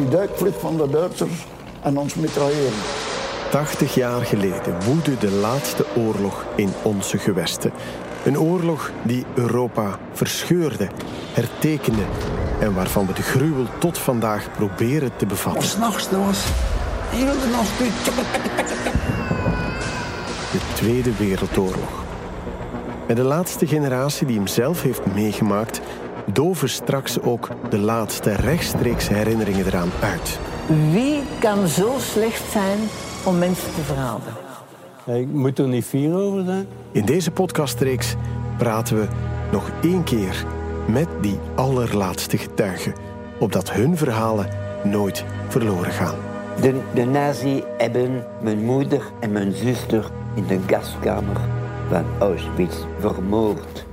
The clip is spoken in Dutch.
die duikvlucht van de Duitsers en ons mitrailleren. 80 jaar geleden woedde de laatste oorlog in onze gewesten. Een oorlog die Europa verscheurde, hertekende en waarvan we de gruwel tot vandaag proberen te bevatten. S'nachts, dat was heel de nacht. De Tweede Wereldoorlog. En de laatste generatie die hem zelf heeft meegemaakt, doven straks ook de laatste rechtstreekse herinneringen eraan uit. Wie kan zo slecht zijn om mensen te verraden? Ik moet er niet fier over zijn. In deze podcastreeks praten we nog één keer met die allerlaatste getuigen, opdat hun verhalen nooit verloren gaan. De, de nazi hebben mijn moeder en mijn zuster in de gaskamer van Auschwitz vermoord.